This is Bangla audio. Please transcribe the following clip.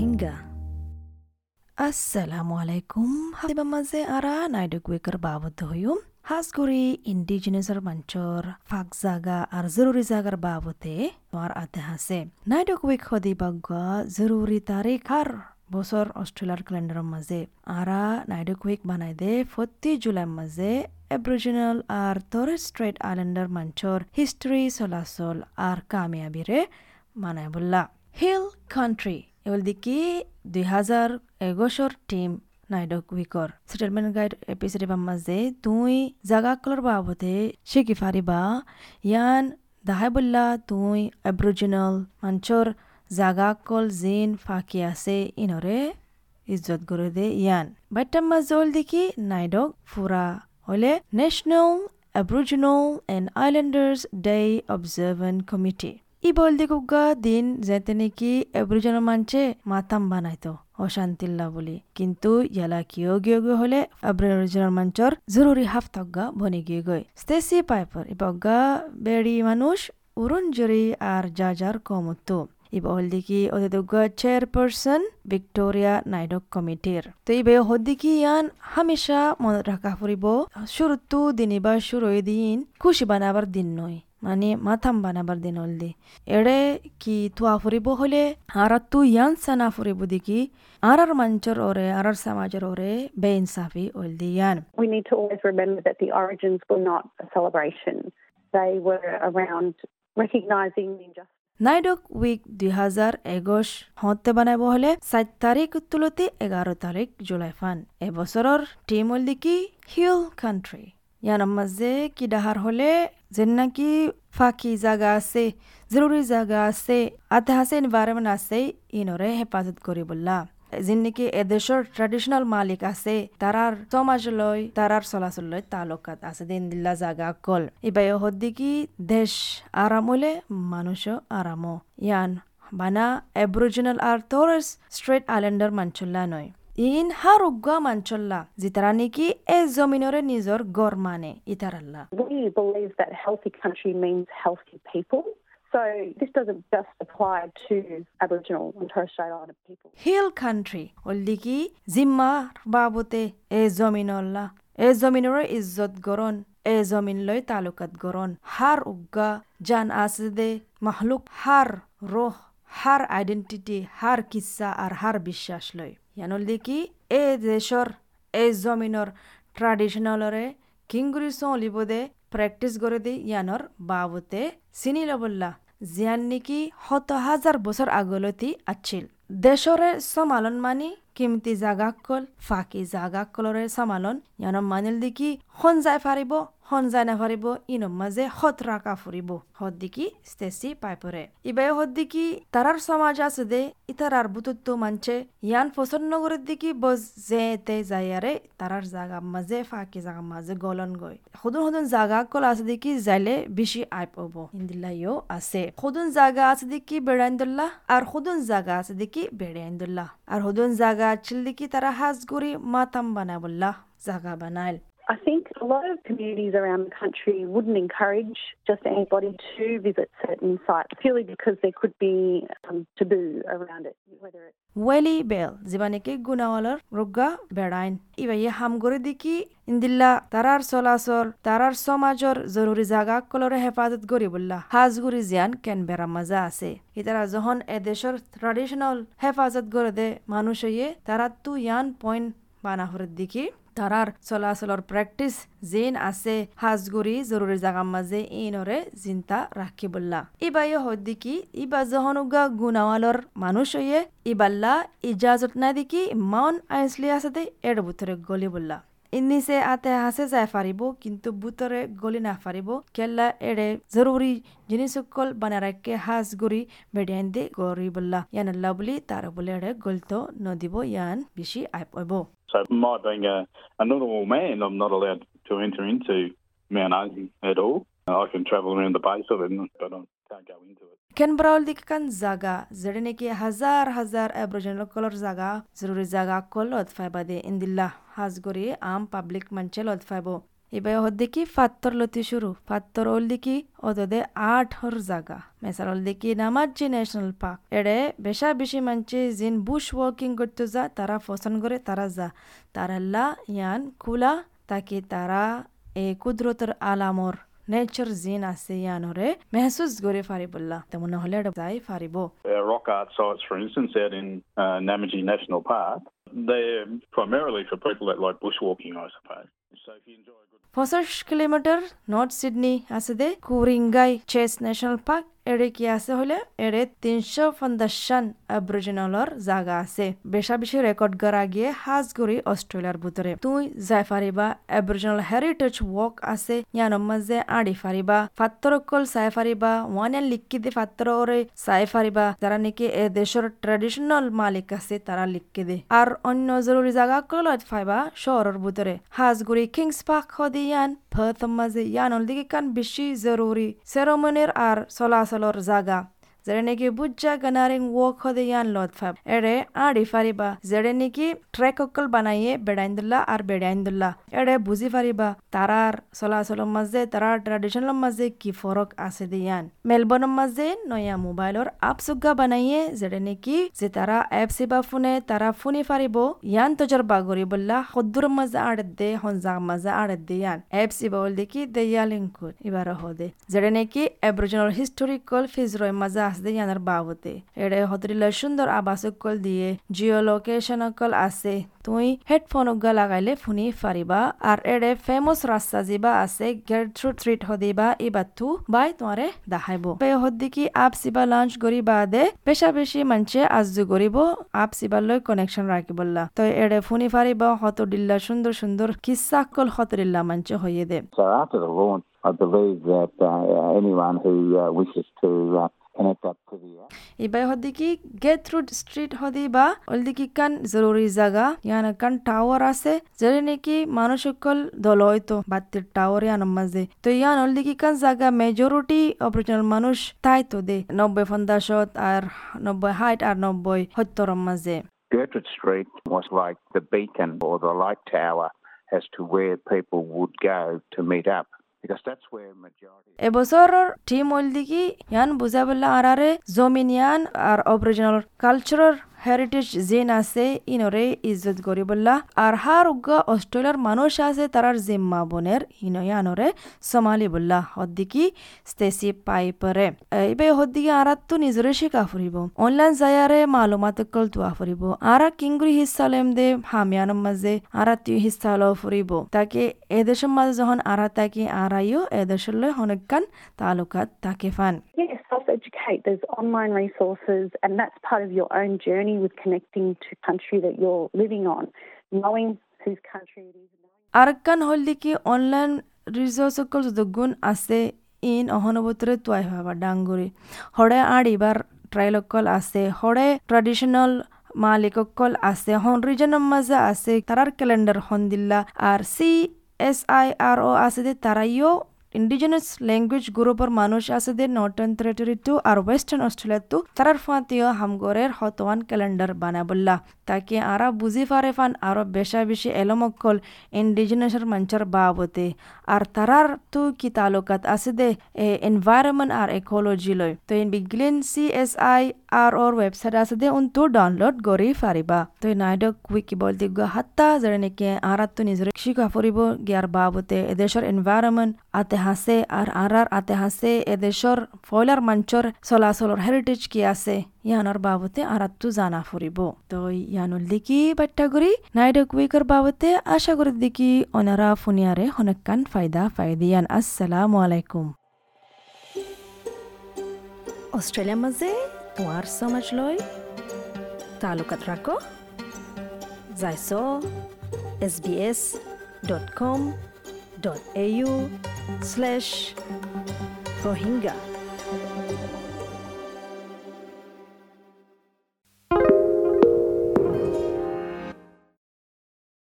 Rohingya. Assalamu alaikum. Habiba maze ara babud hoyum. Hajguri ইন্ডিজিনাসর মঞ্চর ফাক জাগা আর জরুরি জাগার বাবতে আর আতে হাসে নাইডক উইক হদি বাগ্গা জরুরি তারিখ আর বছর অস্ট্রেলিয়ার ক্যালেন্ডারের মাঝে আরা নাইডক উইক বানাই দে ফত্তি জুলাইয়ের মাঝে এব্রিজিনাল আর টরেস স্ট্রেট আইল্যান্ডার মঞ্চর হিস্ট্রি চলাচল আর কামিয়াবিরে মানাই বললা হিল কান্ট্রি দেখি দুই হাজার এগোশর টিম নাইডক উইকৰ। ছেটেলমেণ্ট গাইড এপিচড মাঝে তুই জাগাকলৰ বাবদে শিকি ফাৰিবা। ইয়ান দাহাই বললা তুই এব্রোজিনাল মঞ্চৰ জাগাকল জিন ফাঁকি আছে ইনরে ইজ্জত করে দে ইয়ান। বাইটাম মাজল দেখি নাইডক ফুরা হলে national Aboriginal and Islanders Day Observant Committee. ই বল দিকুগা দিন যেতে নাকি অ্যাবরিজিনাল মানছে মাতাম বানাইতো, অশান্তিল্লা বলি। কিন্তু ইয়ালা কিয় গিয়ে গিয়ে হলে অ্যাবরিজিনাল মাঞ্চর জরুরি হাফতগা বনে গিয়ে গই স্টেসি পাইপার ইবগা বেড়ি মানুষ উরুন জরি আর যা যার কমতো। ইবা হল দেখি ওদেদুগা চেয়ারপারসন ভিক্টোরিয়া নাইডক কমিটির তো ইবে হদ্দিকি ইয়ান হামেশা মনত রাখা ফুরিব শুরুতু দিনিবা শুরু দিন খুশি বানাবার দিন নয় মানে মাথাম বানাবার দিন হলদি এড়ে কি তুয়া ফুরিব হলে আর তু ইয়ান সানা ফুরিব দেখি আর আর মঞ্চর ওরে আর আর সমাজের ওরে বেইনসাফি হলদি ইয়ান We need to always remember that the origins were not a celebration. They were around recognising the injustice. NAIDOC week দুই হাজার এগোশ হতে বানাইব হলে সাত তারিখ তুলতে এগারো তারিখ জুলাই ফান এবছৰৰ টিম হল দেখি হিল কান্ট্রি ইয়ার মাঝে কি ডাহার হলে যেন নাকি ফাঁকি জাগা আছে জরুরি জাগা আছে আধা আছে এনভায়রনমেন্ট আছে ইনরে হেফাজত করি বললা যিন নেকি এদেশৰ ট্ৰেডিশনেল মালিক আছে তাৰাৰ সমাজলৈ তাৰাৰ চলাচললৈ তালুকাত আছে দিন দিল্লা জাগা কল ইবাই হদ্দিকি দেশ আরামলে মানুষ আরাম ইয়ান বানা এব্রিজিনাল আর টরেস স্ট্রেট আইল্যান্ডার মাঞ্চল্লা নয় ইন হার উগ্গা মাঞ্চল্লা যিতারা নেকি এ জমিনরে নিজর গড় মানে ইতারাল্লা We believe that healthy country means healthy people. So this doesn't just apply to Aboriginal and Torres Strait Islander people. Hill country অল্লিকি জিম্মা বাবতে এ জমিনল্লা এ জমিনরে ইজ্জত গরন এ জমিন লৈ তালুকাত গরন হার উগ্গা জান আছে দে মাহলুক হার রোহ হার আইডেন্টিটি হার কিচ্ছা আর হার বিশ্বাস লই ইয়ানল দেখি এ দেশর এ জমিনর ট্রাডিশনালরে কিংগুরি লিবদে প্র্যাকটিস করে দি ইয়ানর বাবতে চিনি লবল্লা জিয়ান নেকি শত হাজার বছর আগলতি আছিল দেশরে সমালন মানি কিমতি জাগাকল ফাঁকি জাগাকলরে সমালন ইয়ানম মানিল দেখি যাই ফারিব হন যাই নাফারিব ইনম মাঝে হত রাখা ফুরিব হদ দিকি স্টেসি পাইপরে ইবাই হদ দিকি তারার সমাজ আছে দে ইতারার বুতুত্ব মানছে ইয়ান পছন্দ করে দিকি বজ যে তে যাইয়ারে তারার জাগা মাঝে ফাঁকি জাগা মাঝে গলন গই সদুন সদুন জাগা কল আছে দেখি যাইলে বেশি আই পাব ইন্দিল্লা ইও আছে সদুন জাগা আছে দেখি বেড়াইন্দুল্লাহ আর সদুন জাগা আছে দেখি বেড়াইন্দুল্লাহ আর সদুন জাগা আছিল দেখি তারা হাজ গুড়ি মাতাম বানাবল্লাহ জাগা বানাইল I think a lot of communities around the country wouldn't encourage just anybody to visit certain sites purely because there could be some taboo around it, whether it's ওয়েলি বেল যিমানেকে গুণাৱালৰ ৰোগা বেড়াইন ইবাই হামগৰি দেখি ইন্দিল্লা তাৰাৰ চলাচল তাৰাৰ সমাজৰ জৰুৰী জাগা কলৰে হেফাজত কৰিবল্লা হাজগুৰি জিয়ান কেন বেৰা মাজা আছে ইতাৰা যখন এদেশৰ ট্ৰেডিশনাল হেফাজত করে দে মানুষে তারাতো ইয়ান পয়েন্ট বানাহরের দিকে তারার চলাচলৰ প্ৰেক্টিচ জিন আছে হাজগুৰি জৰুৰী জাগাৰ মাজে ইনৰে চিন্তা ৰাখিবল্লা। ইবাই হদ্দি কি, ইবা জহনুগা গুণাৱালৰ মানুষয়ে ইবাল্লা ইজাজত নাই দেখি ইমান আইসলি আছে দে এর বুথরে গলি বললা ইনিসে আতে হাসে যায় ফারিব কিন্তু বুতরে গলি না ফারিব কেল্লা এড়ে জরুরি জিনিসকল বানা রাখে হাস গুড়ি বেডিয়ান দে গরি বললা ইয়ান আল্লাহ বলি তার বলে এড়ে গলতো নদিব, ইয়ান বেশি আই পাইব So, my being a, a normal man, I'm not allowed to enter into Mount Oden at all. I can travel around the base of it, but I can't go into it. ከንበራውል ዲቅቀን ዛጋ ዘደነኬ ሀዛር ሀዛር አብሮጀንሎ ኮሎር ዛጋ ዝሩሪ ዛጋ ኮሎ ወጥፋይ ባዴ እንዲላ ሀዝጎሪ አም ፓብሊክ መንቸል ወጥፋይ ቦ ইবাই হদ্দিকি ফাত্তর লতি শুরু? ফাত্তর ওলদিকি অদদে আট হর জাগা। মেসার ওলদিকি নামাজি ন্যাশনাল পার্ক? এড়ে বেশা বেশি মানছে জিন বুশ ওয়াকিং করতে যা তারা পছন্দ করে তারা যা। তারাল্লা ইয়ান কুলা তাকি তারা এ কুদরতর আলামর। নেচার জিন আছে ইয়ানরে মেহসুস করে ফারিবুল্লা তেমন হলে যাই ফারিব। Art sites, for instance, out in uh, Namaji National Park, they're primarily for people that like bushwalking, I suppose. A kilometre north Sydney আছে the Ku-ring-gai Chase National Park এড়ে কি আছে হলে এড়ে তিনশো পঞ্চাশান অ্যাব্রিজিনালর জায়গা আছে। বেশা বেশি রেকর্ড করা গিয়ে হাজগুড়ি অস্ট্রেলিয়ার ভিতরে তুই যাই ফারিবা অ্যাব্রিজিনাল হেরিটেজ ওয়াক আছে ইয়ানোর মাঝে আড়ি ফারিবা ফাত্তরকল চাই ফারিবা ওয়ান লিখি দে ফাত্তর ওরে চাই ফারিবা যারা নাকি এ দেশের ট্রেডিশনাল মালিক আছে তারা লিখি দে আর অন্য জরুরি জায়গা কলত ফাইবা শহরের ভিতরে হাজগুড়ি কিংস পার্ক হদিয়ান ফতম মাঝে ইয়ানোর দিকে কান বেশি জরুরি সেরোমনির আর চলাচলর জায়গা যেটা নাকি বুজ্জা গানারিং ওক হদে ইয়ান লত ফাব এড়ে আড়ি ফারিবা যেটা নাকি ট্রেক অকল বানাইয়ে বেড়াইন্দুল্লা আর বেড়াইন্দুল্লা এড়ে বুঝি ফারিবা তারার চলাচলের মাঝে তারার ট্রেডিশনাল মাঝে কি ফরক আছে দিয়ান মেলবর্নের মাঝে নয়া মোবাইলর আপ সুগা বানাইয়ে যেটা নাকি যে তারা এপ সিবা ফোনে তারা ফোনে ফারিব ইয়ান তজরবা করি বললা সদ্দুর মাঝে আড়ে দে হনজাগ মাঝে আড়ে দে বাবতে। এড়ে হতরিলা সুন্দর আবাসকল দিয়ে জিও লোকেশন অকল আছে। তুই হেডফোন উগা লাগাইলে ফুনি ফারিবা আর এড়ে ফেমাস রাস্তা যিবা আছে গেট্রুড স্ট্রিট হদিবা ইবাতু বাই তোমারে দেখাইব বে হদ্দিকি আপ সিবা লঞ্চ করি বাদে বেশা বেশি মানছে আজু করিব আপ সিবার লৈ কানেকশন রাখিবল্লা তো এড়ে ফুনি ফারিবা হতডিল্লা সুন্দর সুন্দর কিসাকল হতরিল্লা মানছে হইয়ে দে। I believe that uh, anyone who uh, wishes to uh, the app ইবাই হদিকি গেট রুড স্ট্রিট হদি বা অলদিকি কান জরুরি জায়গা ইয়ান কান টাওয়ার আছে যেটা নাকি মানুষ সকল দল হয়তো বাত্তির টাওয়ার ইয়ান মাঝে তো ইয়ান অলদিকি কান জায়গা মেজরিটি অপরিজিনাল মানুষ তাই তো দে নব্বই পঞ্চাশত আর নব্বই হাইট আর নব্বই সত্তর মাঝে Gertrude Street was like the beacon or the light tower as to where people would go to meet up. Theme where দেখি এবছৰৰ টিম অলদিকি ইয়ান বুজাবলা আৰাৰে জমিনিয়ান আর অরিজিনাল কালচারাল হেরিটেজ জিন আছে ইনরে ইজ্জত করিবল্লা আর হার উগ্গা অস্ট্রেলিয়ার মানুষ আছে তারার জিম্মা বোনের ইনয়ানরে সমালি বললা হদ্দিকি স্টেসি পাইপরে এইবে হদ্দিকি আরাত্তু নিজরে শিকা ফুরিব অনলাইন জায়ারে মালুমাত কল তুয়া ফুরিব আরা কিংগুরি হিস্সা লেম দে হামিয়ানোর মাঝে আরা তুই হিস্সা লো ফুরিব তাকে এদেশের মাঝে যখন আরা তাকে আরাইও এদেশের হনকান তালুকাত তাকে ফান Self-educate. There's online resources, and that's part of your own journey with connecting to country that you're living on, knowing whose country it is. আরকান হল্লিকি অনলাইন রিসোর্সকল দুগুণ আছে ইন অহনবতরে তুয়াই ভাবা ডাঙ্গুরি হরে আড়িবার ট্রাইলকল আছে হরে ট্রেডিশনাল মালিককল আছে হন রিজনের মাঝে আছে তারার ক্যালেন্ডার হন দিল্লা আর C S I R O আছে যে তারাইও ইন্ডিজিনাস ল্যাঙ্গুয়েজ গ্রুপের মানুষ আছে দে টেরিটরি টু আর ওয়েস্টার্ন অস্ট্রেলিয়া টু তারার ফাঁতিও হামগরের হতওয়ান ক্যালেন্ডার বানাবল্লা তাকে আরা বুঝি পারে ফান আরও বেশা বেশি এলমক্কল ইন্ডিজিনাসের মঞ্চের বাবতে আর তারার তু কি তালুকাত আছে দে এনভায়রনমেন্ট আর ইকোলজি লয় তো ইন বিগলিন C S I R O website আছে দে উন তু ডাউনলোড করি পারিবা তো নাইডক উইকি বলতে গো হাত্তা যারা নাকি আরাত তো নিজের শিকা ফুরিব গিয়ার বাবতে এদেশের এনভায়রনমেন্ট আতে হাসে আর আর আর আতে হাসে এদেশের ফয়লার মঞ্চর চলাচলর হেরিটেজ কি আছে? ইয়ানোর বাবতে আরাত্তু জানা ফুরিব। তো ইয়ানুল দিকি বাট্টাগুড়ি নাইডক উইকর বাবতে আশা করি দিকি অনারা ফুনিয়ারে হনকান ফায়দা ফায়দিয়ান আসসালামু আলাইকুম। অস্ট্রেলিয়া মাঝে তোমার সমাজ লয়, তালুকাত রাখো যাইছ S B S dot com dot A U slash Rohingya